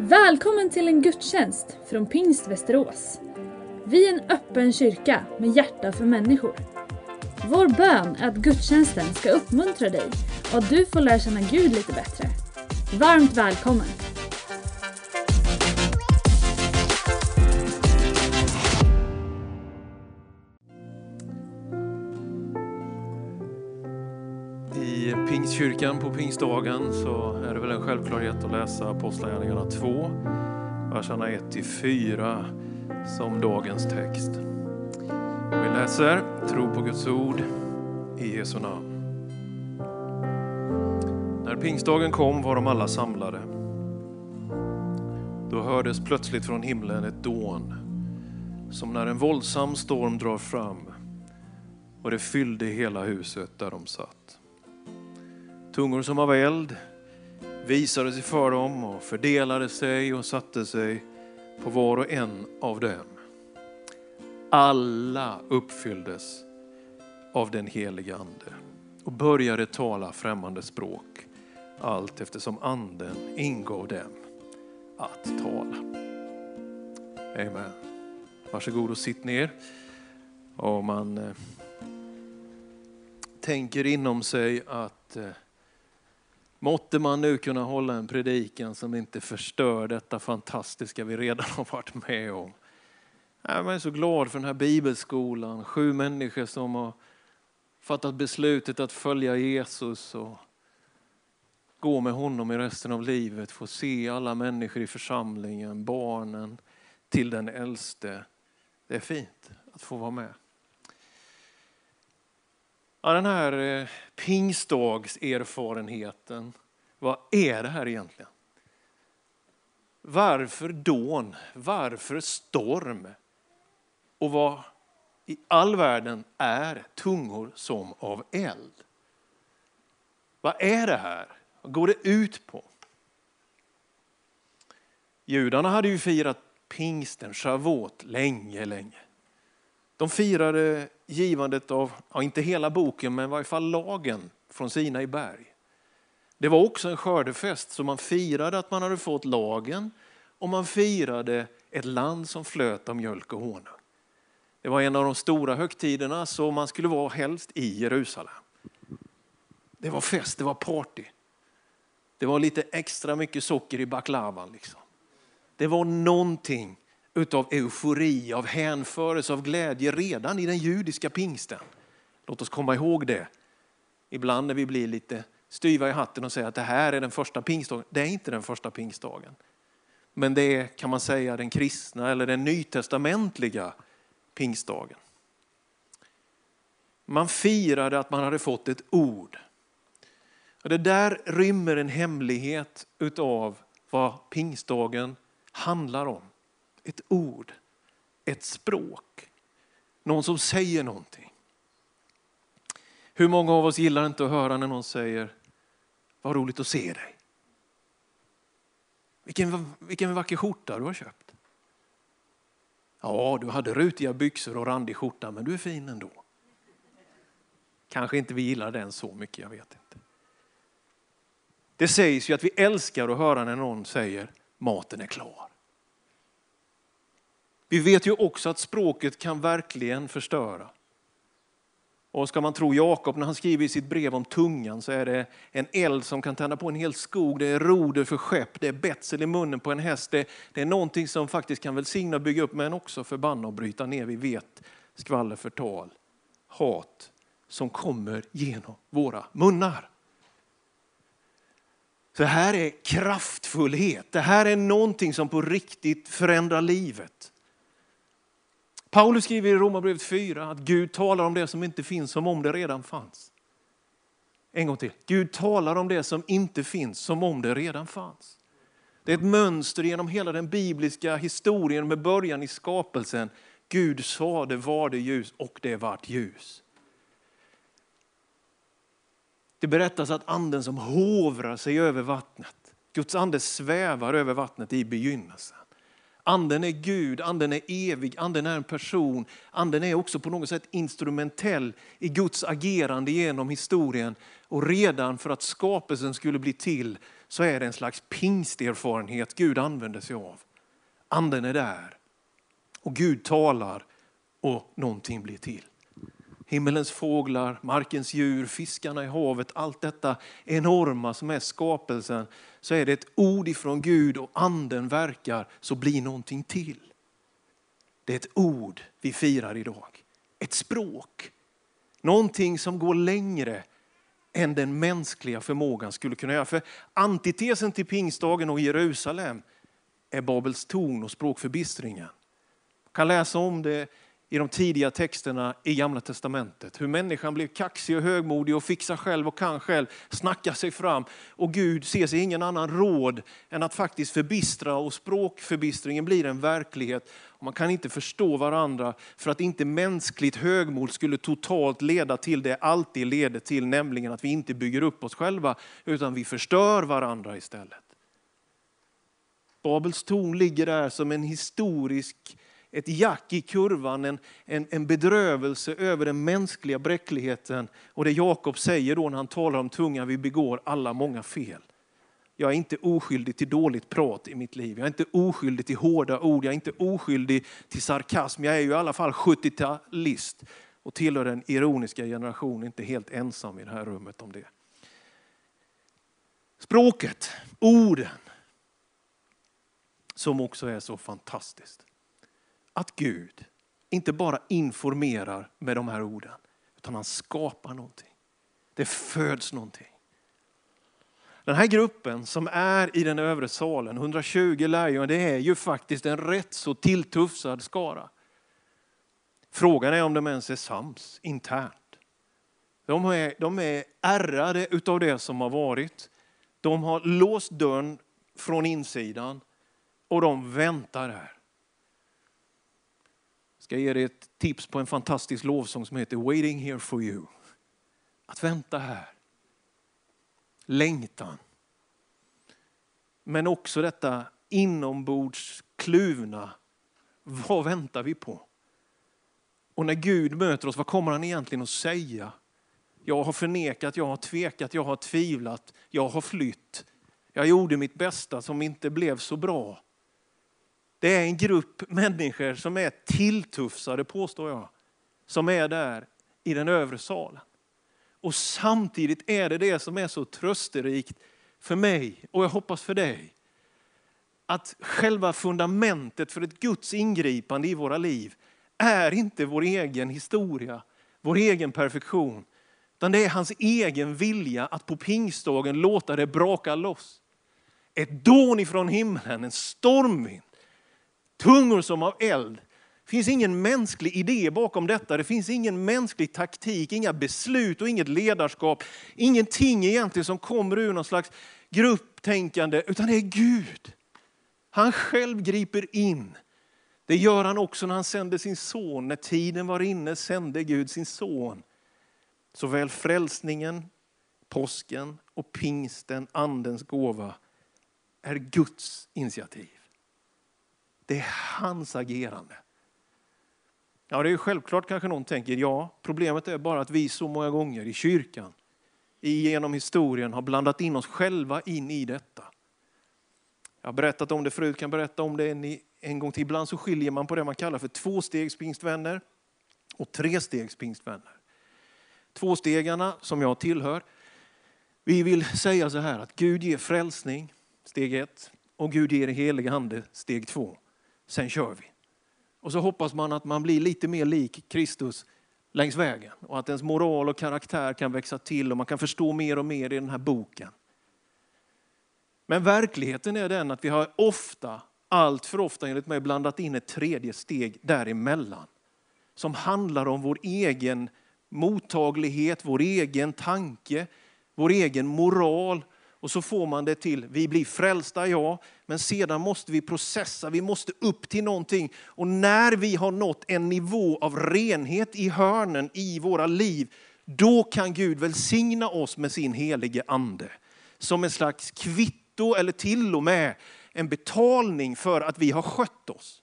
Välkommen till en gudstjänst från Pingst Västerås. Vi är en öppen kyrka med hjärta för människor. Vår bön är att gudstjänsten ska uppmuntra dig och att du får lära känna Gud lite bättre. Varmt välkommen! Pingstkyrkan på pingstdagen så är det väl en självklarhet att läsa Apostlagärningarna 2, verserna 1-4 som dagens text. Vi läser Tro på Guds ord i Jesu namn. När pingstdagen kom var de alla samlade. Då hördes plötsligt från himlen ett dån, som när en våldsam storm drar fram, och det fyllde hela huset där de satt. Tungor som av eld visade sig för dem och fördelade sig och satte sig på var och en av dem. Alla uppfylldes av den helige Ande och började tala främmande språk allt eftersom Anden ingav dem att tala. Amen. Varsågod och sitt ner. Om man eh, tänker inom sig att eh, Måtte man nu kunna hålla en predikan som inte förstör detta fantastiska vi redan har varit med om. Jag är så glad för den här bibelskolan. Sju människor som har fattat beslutet att följa Jesus och gå med honom i resten av livet. Få se alla människor i församlingen, barnen till den äldste. Det är fint att få vara med. Ja, den här eh, pingstdagserfarenheten, vad är det här egentligen? Varför dån? Varför storm? Och vad i all världen är tungor som av eld? Vad är det här? Vad går det ut på? Judarna hade ju firat pingsten, Shavuot, länge, länge. De firade eh, givandet av, ja, inte hela boken, men i varje fall lagen från Sina i berg. Det var också en skördefest, så man firade att man hade fått lagen och man firade ett land som flöt av mjölk och honung. Det var en av de stora högtiderna, så man skulle vara helst i Jerusalem. Det var fest, det var party. Det var lite extra mycket socker i baklavan. Liksom. Det var någonting utav eufori, av hänförelse, av glädje redan i den judiska pingsten. Låt oss komma ihåg det. Ibland när vi blir lite styva i hatten och säger att det här är den första pingstdagen. Det är inte den första pingstdagen. Men det är, kan man säga, den kristna eller den nytestamentliga pingstdagen. Man firade att man hade fått ett ord. Och det där rymmer en hemlighet utav vad pingstdagen handlar om ett ord, ett språk. Någon som säger någonting. Hur många av oss gillar inte att höra när någon säger, vad roligt att se dig. Vilken, vilken vacker skjorta du har köpt. Ja, du hade rutiga byxor och randig skjorta, men du är fin ändå. Kanske inte vi gillar den så mycket, jag vet inte. Det sägs ju att vi älskar att höra när någon säger maten är klar. Vi vet ju också att språket kan verkligen förstöra. Och ska man tro Jakob när han skriver i sitt brev om tungan så är det en eld som kan tända på en hel skog, det är roder för skepp, det är betsel i munnen på en häst. Det, det är någonting som faktiskt kan välsigna och bygga upp men också förbanna och bryta ner. Vi vet skvaller, förtal, hat som kommer genom våra munnar. Så det här är kraftfullhet, det här är någonting som på riktigt förändrar livet. Paulus skriver i Romarbrevet 4 att Gud talar om det som inte finns som om det redan fanns. En gång till. Gud talar om det som inte finns som om det redan fanns. Det är ett mönster genom hela den bibliska historien med början i skapelsen. Gud sa det var det ljus och det vart ljus. Det berättas att anden som hovrar sig över vattnet, Guds ande svävar över vattnet i begynnelsen. Anden är Gud, anden är evig, anden är en person. Anden är också på något sätt instrumentell i Guds agerande genom historien. Och redan för att skapelsen skulle bli till så är det en slags pingsterfarenhet Gud använder sig av. Anden är där och Gud talar och någonting blir till. Himmelens fåglar, markens djur, fiskarna i havet, allt detta enorma som är skapelsen, så är det ett ord ifrån Gud och anden verkar så blir någonting till. Det är ett ord vi firar idag. Ett språk. Någonting som går längre än den mänskliga förmågan skulle kunna göra. För antitesen till pingstdagen och Jerusalem är Babels torn och språkförbistringen. Man kan läsa om det i de tidiga texterna i Gamla Testamentet. Hur människan blev kaxig och högmodig och fixar själv och kan själv, snackar sig fram. Och Gud ser sig ingen annan råd än att faktiskt förbistra och språkförbistringen blir en verklighet. Och man kan inte förstå varandra för att inte mänskligt högmod skulle totalt leda till det alltid leder till, nämligen att vi inte bygger upp oss själva utan vi förstör varandra istället. Babels torn ligger där som en historisk ett jack i kurvan, en, en, en bedrövelse över den mänskliga bräckligheten. Och det Jakob säger då när han talar om tungan, vi begår alla många fel. Jag är inte oskyldig till dåligt prat i mitt liv. Jag är inte oskyldig till hårda ord. Jag är inte oskyldig till sarkasm. Jag är ju i alla fall 70-talist och tillhör den ironiska generationen. Inte helt ensam i det här rummet om det. Språket, orden, som också är så fantastiskt att Gud inte bara informerar med de här orden, utan han skapar någonting. Det föds någonting. Den här gruppen som är i den övre salen, 120 lärjungar, det är ju faktiskt en rätt så tilltufsad skara. Frågan är om de ens är sams internt. De är, de är ärrade utav det som har varit. De har låst dörren från insidan och de väntar här ska ge dig ett tips på en fantastisk lovsång som heter Waiting here for you. Att vänta här. Längtan. Men också detta inombords kluvna. Vad väntar vi på? Och när Gud möter oss, vad kommer han egentligen att säga? Jag har förnekat, jag har tvekat, jag har tvivlat, jag har flytt. Jag gjorde mitt bästa som inte blev så bra. Det är en grupp människor som är tilltufsade, påstår jag, som är där i den övre salen. Och samtidigt är det det som är så trösterikt för mig och jag hoppas för dig. Att själva fundamentet för ett Guds ingripande i våra liv är inte vår egen historia, vår egen perfektion. Utan det är hans egen vilja att på pingstdagen låta det braka loss. Ett dån ifrån himlen, en stormvind Tungor som av eld. Det finns ingen mänsklig idé bakom detta. Det finns ingen mänsklig taktik, inga beslut och inget ledarskap. Ingenting egentligen som kommer ur någon slags grupptänkande, utan det är Gud. Han själv griper in. Det gör han också när han sände sin son. När tiden var inne sände Gud sin son. Såväl frälsningen, påsken och pingsten, andens gåva, är Guds initiativ. Det är hans agerande. Ja, det är självklart kanske någon tänker, ja, problemet är bara att vi så många gånger i kyrkan, genom historien, har blandat in oss själva in i detta. Jag har berättat om det förut, kan berätta om det en, en gång till. Ibland så skiljer man på det man kallar för tvåstegspingstvänner och trestegspingstvänner. Tvåstegarna, som jag tillhör, vi vill säga så här att Gud ger frälsning, steg ett, och Gud ger helig ande, steg två sen kör vi. Och så hoppas man att man blir lite mer lik Kristus längs vägen och att ens moral och karaktär kan växa till och man kan förstå mer och mer i den här boken. Men verkligheten är den att vi har ofta, allt för ofta enligt mig, blandat in ett tredje steg däremellan. Som handlar om vår egen mottaglighet, vår egen tanke, vår egen moral och så får man det till, vi blir frälsta, ja, men sedan måste vi processa, vi måste upp till någonting. Och när vi har nått en nivå av renhet i hörnen i våra liv, då kan Gud välsigna oss med sin helige ande. Som en slags kvitto eller till och med en betalning för att vi har skött oss.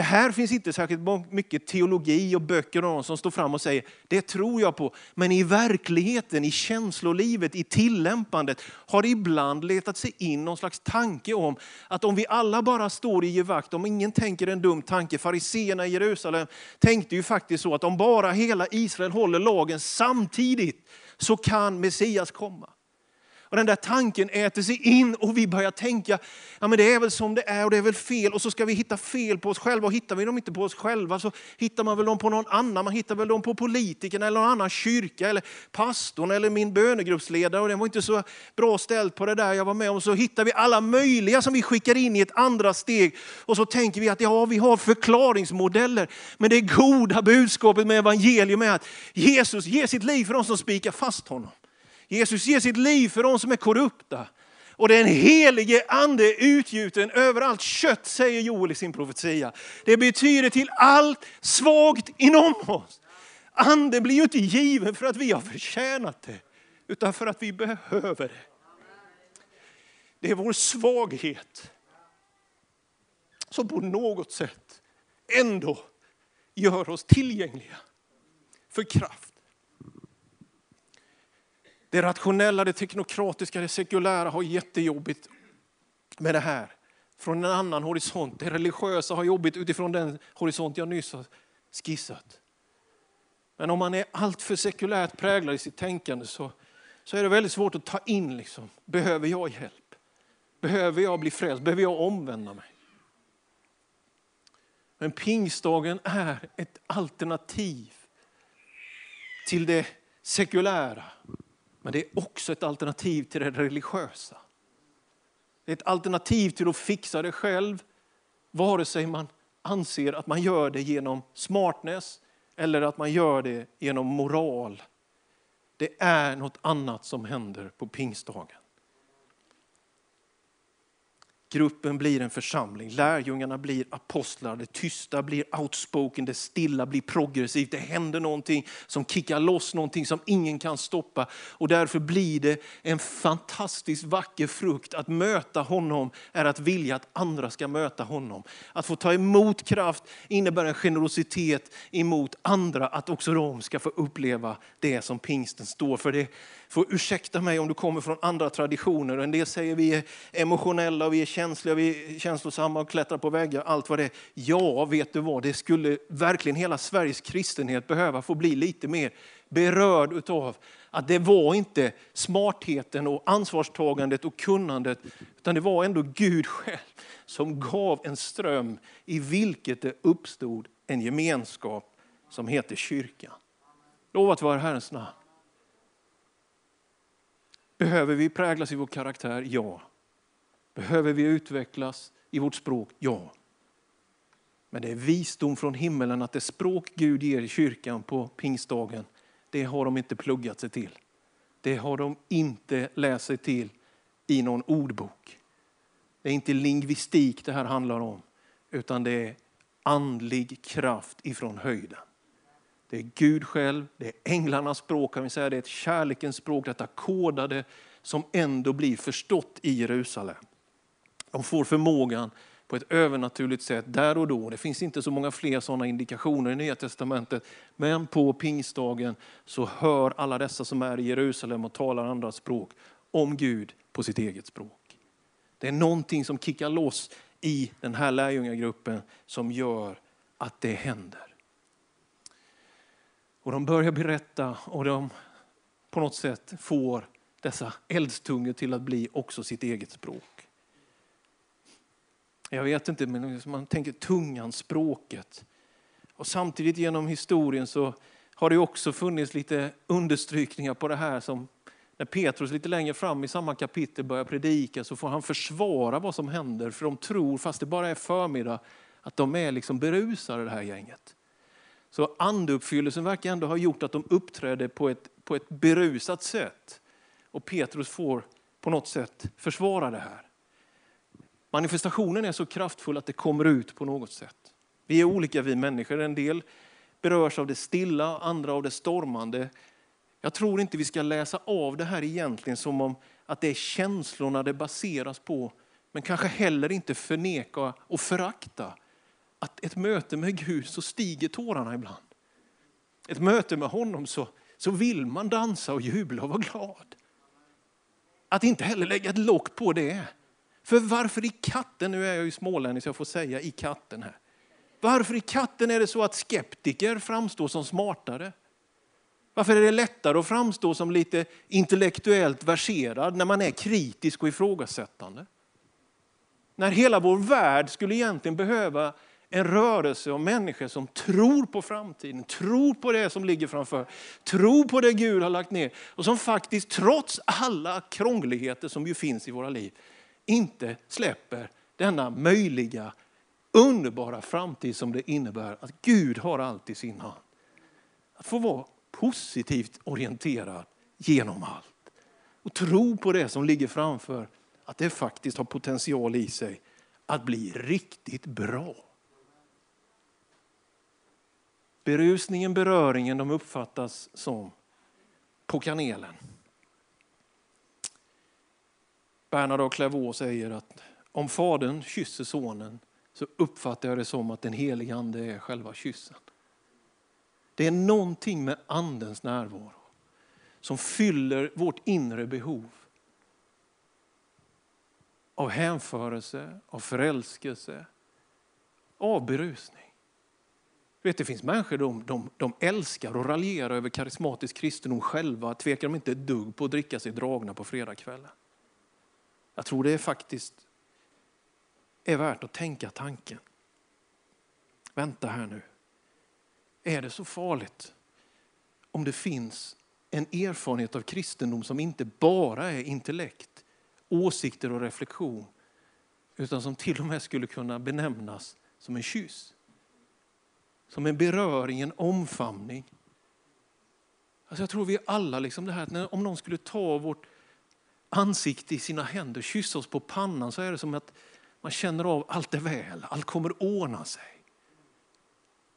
Det här finns inte särskilt mycket teologi och böcker och som står fram och säger det tror jag på. Men i verkligheten, i känslolivet, i tillämpandet har det ibland letat sig in någon slags tanke om att om vi alla bara står i givakt, om ingen tänker en dum tanke, fariseerna i Jerusalem tänkte ju faktiskt så att om bara hela Israel håller lagen samtidigt så kan Messias komma. Och den där tanken äter sig in och vi börjar tänka, ja men det är väl som det är och det är väl fel. Och så ska vi hitta fel på oss själva. Och hittar vi dem inte på oss själva så hittar man väl dem på någon annan. Man hittar väl dem på politikerna eller någon annan kyrka eller pastorn eller min bönegruppsledare. Och det var inte så bra ställt på det där jag var med om. Så hittar vi alla möjliga som vi skickar in i ett andra steg. Och så tänker vi att ja, vi har förklaringsmodeller. Men det goda budskapet med evangelium är att Jesus ger sitt liv för de som spikar fast honom. Jesus ger sitt liv för de som är korrupta. Och den helige ande är utgjuten över allt kött, säger Joel i sin profetia. Det betyder till allt svagt inom oss. Anden blir ju inte given för att vi har förtjänat det, utan för att vi behöver det. Det är vår svaghet som på något sätt ändå gör oss tillgängliga för kraft. Det rationella, det teknokratiska, det sekulära har jättejobbigt med det här. Från en annan horisont. Det religiösa har jobbigt utifrån den horisont jag nyss har skissat. Men om man är alltför sekulärt präglad i sitt tänkande så, så är det väldigt svårt att ta in. Liksom. Behöver jag hjälp? Behöver jag bli frälst? Behöver jag omvända mig? Men pingstdagen är ett alternativ till det sekulära. Men det är också ett alternativ till det religiösa. Det är ett alternativ till att fixa det själv, vare sig man anser att man gör det genom smartness eller att man gör det genom moral. Det är något annat som händer på pingstdagen. Gruppen blir en församling, lärjungarna blir apostlar, det tysta blir outspoken, det stilla blir progressivt. Det händer någonting som kickar loss någonting som ingen kan stoppa. Och därför blir det en fantastiskt vacker frukt. Att möta honom är att vilja att andra ska möta honom. Att få ta emot kraft innebär en generositet emot andra, att också de ska få uppleva det som pingsten står för. Det får ursäkta mig om du kommer från andra traditioner. En del säger vi är emotionella, vi är känsliga, vi är känslosamma och klättrar på väggar. Allt vad det är. Ja, vet du vad? Det skulle verkligen hela Sveriges kristenhet behöva få bli lite mer berörd utav att det var inte smartheten och ansvarstagandet och kunnandet, utan det var ändå Gud själv som gav en ström i vilket det uppstod en gemenskap som heter kyrkan. Lovat vara Herrens namn. Behöver vi präglas i vår karaktär? Ja. Behöver vi utvecklas i vårt språk? Ja. Men det är visdom från himmelen att det språk Gud ger i kyrkan på pingstdagen, det har de inte pluggat sig till. Det har de inte läst sig till i någon ordbok. Det är inte lingvistik det här handlar om, utan det är andlig kraft ifrån höjden. Det är Gud själv, det är änglarnas språk, kan vi säga. det är ett kärlekens språk, detta kodade som ändå blir förstått i Jerusalem. De får förmågan på ett övernaturligt sätt där och då. Det finns inte så många fler sådana indikationer i Nya Testamentet. Men på pingstdagen så hör alla dessa som är i Jerusalem och talar andra språk om Gud på sitt eget språk. Det är någonting som kickar loss i den här lärjungagruppen som gör att det händer. Och de börjar berätta och de på något sätt får dessa eldstungor till att bli också sitt eget språk. Jag vet inte, men man tänker tungan, språket. Och samtidigt genom historien så har det också funnits lite understrykningar på det här som när Petrus lite längre fram i samma kapitel börjar predika så får han försvara vad som händer för de tror, fast det bara är förmiddag, att de är liksom berusade det här gänget. Så andeuppfyllelsen verkar ändå ha gjort att de uppträdde på ett, på ett berusat sätt. Och Petrus får på något sätt försvara det här. Manifestationen är så kraftfull att det kommer ut på något sätt. Vi är olika vi människor. En del berörs av det stilla, andra av det stormande. Jag tror inte vi ska läsa av det här egentligen som om att det är känslorna det baseras på. Men kanske heller inte förneka och förakta att ett möte med Gud så stiger tårarna ibland. Ett möte med honom så, så vill man dansa och jubla och vara glad. Att inte heller lägga ett lock på det. För varför i katten, nu är jag ju smålänning så jag får säga i katten här. Varför i katten är det så att skeptiker framstår som smartare? Varför är det lättare att framstå som lite intellektuellt verserad när man är kritisk och ifrågasättande? När hela vår värld skulle egentligen behöva en rörelse av människor som tror på framtiden, tror på det som ligger framför, tror på det Gud har lagt ner och som faktiskt trots alla krångligheter som ju finns i våra liv inte släpper denna möjliga, underbara framtid som det innebär att Gud har allt i sin hand. Att få vara positivt orienterad genom allt och tro på det som ligger framför, att det faktiskt har potential i sig att bli riktigt bra. Berusningen, beröringen, de uppfattas som på kanelen. Bernard av Clairvaux säger att om fadern kysser sonen så uppfattar jag det som att den helige ande är själva kyssen. Det är någonting med andens närvaro som fyller vårt inre behov av hänförelse, av förälskelse, av berusning. Vet, det finns människor de, de, de älskar och raljerar över karismatisk kristendom själva. Tvekar de inte ett dugg på att dricka sig dragna på fredagskvällen. Jag tror det är faktiskt är värt att tänka tanken. Vänta här nu. Är det så farligt om det finns en erfarenhet av kristendom som inte bara är intellekt, åsikter och reflektion utan som till och med skulle kunna benämnas som en kyss? Som en beröring, en omfamning. Alltså jag tror vi alla, liksom det här, att när, om någon skulle ta vårt ansikte i sina händer och kyssa oss på pannan så är det som att man känner av allt är väl, allt kommer ordna sig.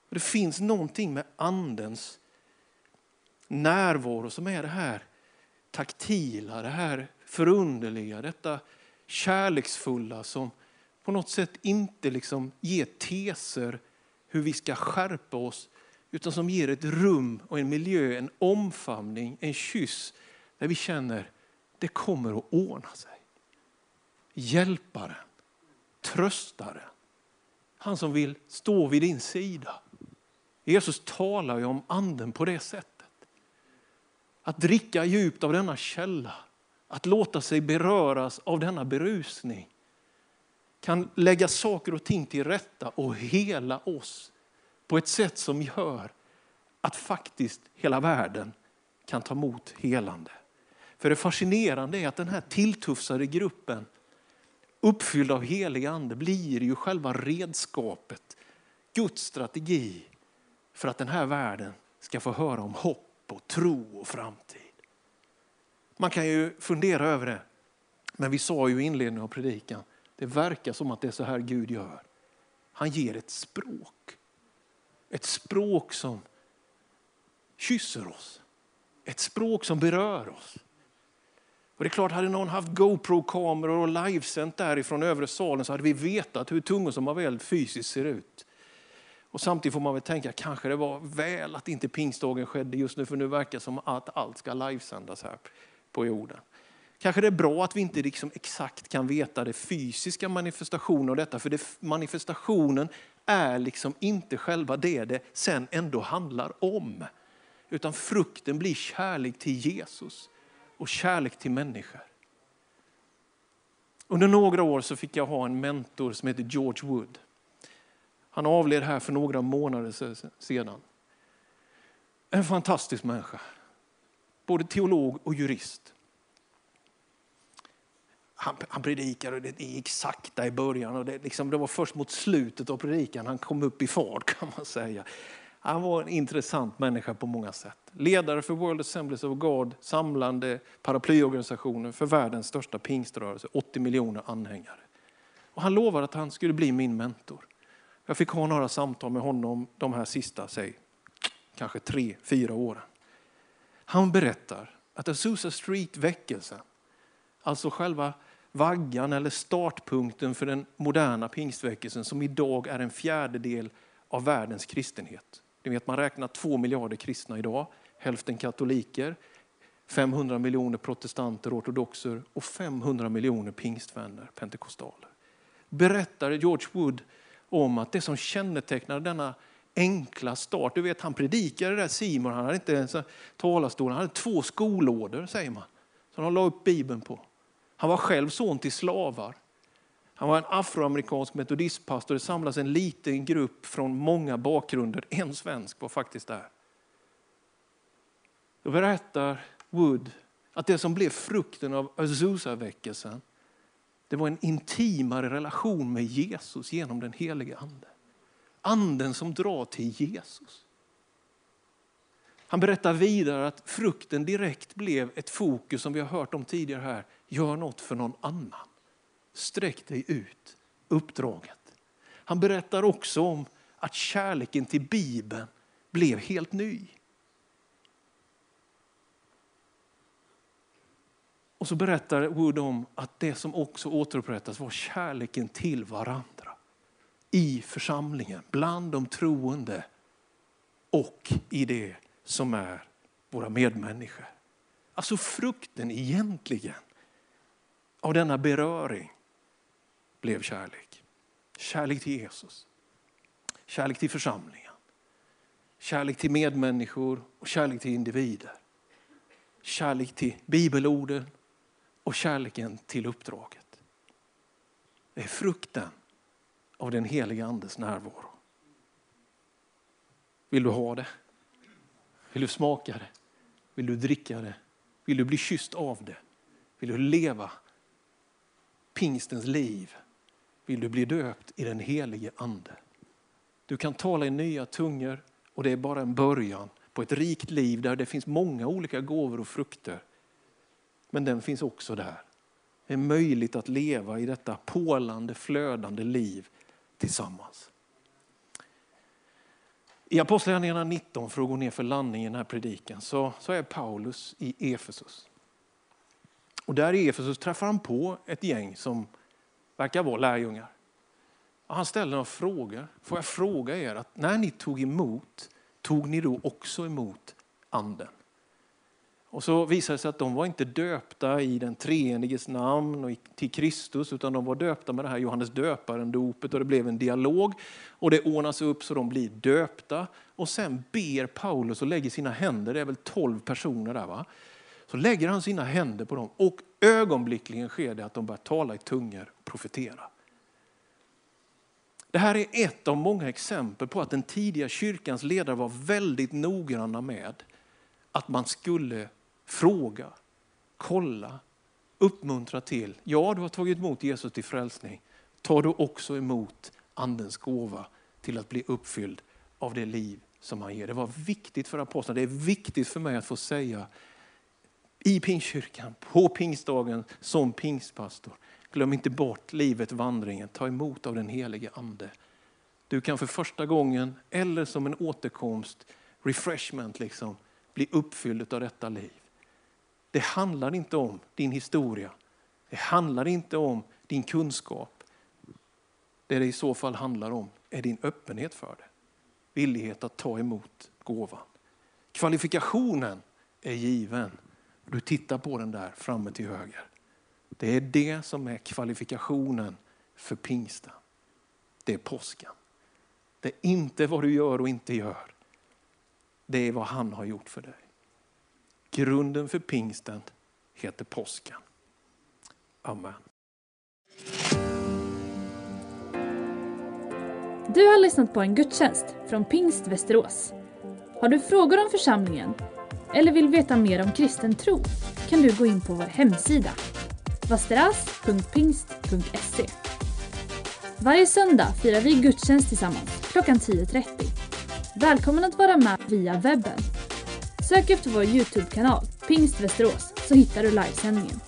Det finns någonting med andens närvaro som är det här taktila, det här förunderliga, detta kärleksfulla som på något sätt inte liksom ger teser hur vi ska skärpa oss utan som ger ett rum och en miljö, en omfamning, en kyss där vi känner det kommer att ordna sig. Hjälparen, tröstaren, han som vill stå vid din sida. Jesus talar ju om anden på det sättet. Att dricka djupt av denna källa, att låta sig beröras av denna berusning kan lägga saker och ting till rätta och hela oss på ett sätt som gör att faktiskt hela världen kan ta emot helande. För det fascinerande är att den här tilltufsade gruppen uppfylld av helig ande blir ju själva redskapet, Guds strategi för att den här världen ska få höra om hopp och tro och framtid. Man kan ju fundera över det, men vi sa ju i inledningen av predikan, det verkar som att det är så här Gud gör. Han ger ett språk. Ett språk som kysser oss. Ett språk som berör oss. Och det är klart, hade någon haft GoPro-kameror och livesänt därifrån övre salen så hade vi vetat hur tungor som har väl fysiskt ser ut. Och samtidigt får man väl tänka, kanske det var väl att inte pingstdagen skedde just nu, för nu verkar det som att allt ska livesändas här på jorden. Kanske det är bra att vi inte liksom exakt kan veta det fysiska manifestationen av detta, för det, manifestationen är liksom inte själva det det sen ändå handlar om. Utan frukten blir kärlek till Jesus och kärlek till människor. Under några år så fick jag ha en mentor som heter George Wood. Han avled här för några månader sedan. En fantastisk människa. Både teolog och jurist. Han, han predikade och det gick sakta i början. Och det, liksom, det var först mot slutet av predikan han kom upp i fart kan man säga. Han var en intressant människa på många sätt. Ledare för World Assemblies of God, samlande paraplyorganisationen för världens största pingströrelse, 80 miljoner anhängare. Och han lovade att han skulle bli min mentor. Jag fick ha några samtal med honom de här sista, säg, kanske tre, fyra åren. Han berättar att Azusa Street-väckelsen, alltså själva vaggan eller startpunkten för den moderna pingstväckelsen som idag är en fjärdedel av världens kristenhet. Ni vet, man räknar två miljarder kristna idag, hälften katoliker, 500 miljoner protestanter, ortodoxer och 500 miljoner pingstvänner, pentekostaler. Berättar George Wood om att det som kännetecknar denna enkla start, du vet han predikade där Simon, han hade inte ens talarstol, han hade två skolådor säger man, som han la upp bibeln på. Han var själv son till slavar. Han var en afroamerikansk metodistpastor. Det samlas en liten grupp från många bakgrunder. En svensk var faktiskt där. Då berättar Wood att det som blev frukten av Azusa-väckelsen det var en intimare relation med Jesus genom den helige Ande. Anden som drar till Jesus. Han berättar vidare att frukten direkt blev ett fokus som vi har hört om tidigare här. Gör något för någon annan. Sträck dig ut. Uppdraget. Han berättar också om att kärleken till Bibeln blev helt ny. Och så berättar Wood om att det som också återupprättas var kärleken till varandra. I församlingen, bland de troende och i det som är våra medmänniskor. Alltså frukten egentligen av denna beröring blev kärlek. Kärlek till Jesus. Kärlek till församlingen. Kärlek till medmänniskor och kärlek till individer. Kärlek till bibelorden och kärleken till uppdraget. Det är frukten av den heliga andes närvaro. Vill du ha det? Vill du smaka det? Vill du dricka det? Vill du bli kysst av det? Vill du leva pingstens liv? Vill du bli döpt i den helige ande? Du kan tala i nya tungor och det är bara en början på ett rikt liv där det finns många olika gåvor och frukter. Men den finns också där. Det är möjligt att leva i detta pålande, flödande liv tillsammans. I Apostlagärningarna 19, för att gå ner för landning i den här predikan, så, så är Paulus i Efesus. Och där i Efesus träffar han på ett gäng som verkar vara lärjungar. Han ställer några frågor. Får jag fråga er att när ni tog emot, tog ni då också emot anden? Och så visade det sig att de var inte döpta i den treeniges namn och till Kristus utan de var döpta med det här Johannes döparen-dopet och det blev en dialog och det ordnas upp så de blir döpta och sen ber Paulus och lägger sina händer, det är väl tolv personer där va? Så lägger han sina händer på dem och ögonblickligen sker det att de börjar tala i tungor och profetera. Det här är ett av många exempel på att den tidiga kyrkans ledare var väldigt noggranna med att man skulle fråga, kolla, uppmuntra till. Ja, du har tagit emot Jesus till frälsning. Ta du också emot andens gåva till att bli uppfylld av det liv som han ger. Det var viktigt för apostlarna, det är viktigt för mig att få säga i pingstkyrkan, på pingstdagen som pingstpastor. Glöm inte bort livet, vandringen, ta emot av den helige ande. Du kan för första gången eller som en återkomst, refreshment, liksom, bli uppfylld av detta liv. Det handlar inte om din historia. Det handlar inte om din kunskap. Det det i så fall handlar om är din öppenhet för det. Villighet att ta emot gåvan. Kvalifikationen är given. Du tittar på den där framme till höger. Det är det som är kvalifikationen för pingsten. Det är påsken. Det är inte vad du gör och inte gör. Det är vad han har gjort för dig. Grunden för pingsten heter påsken. Amen. Du har lyssnat på en gudstjänst från Pingst Västerås. Har du frågor om församlingen eller vill veta mer om kristen tro kan du gå in på vår hemsida vasteras.pingst.se. Varje söndag firar vi gudstjänst tillsammans klockan 10.30. Välkommen att vara med via webben Sök efter vår Youtube-kanal, Pingst Västerås, så hittar du livesändningen.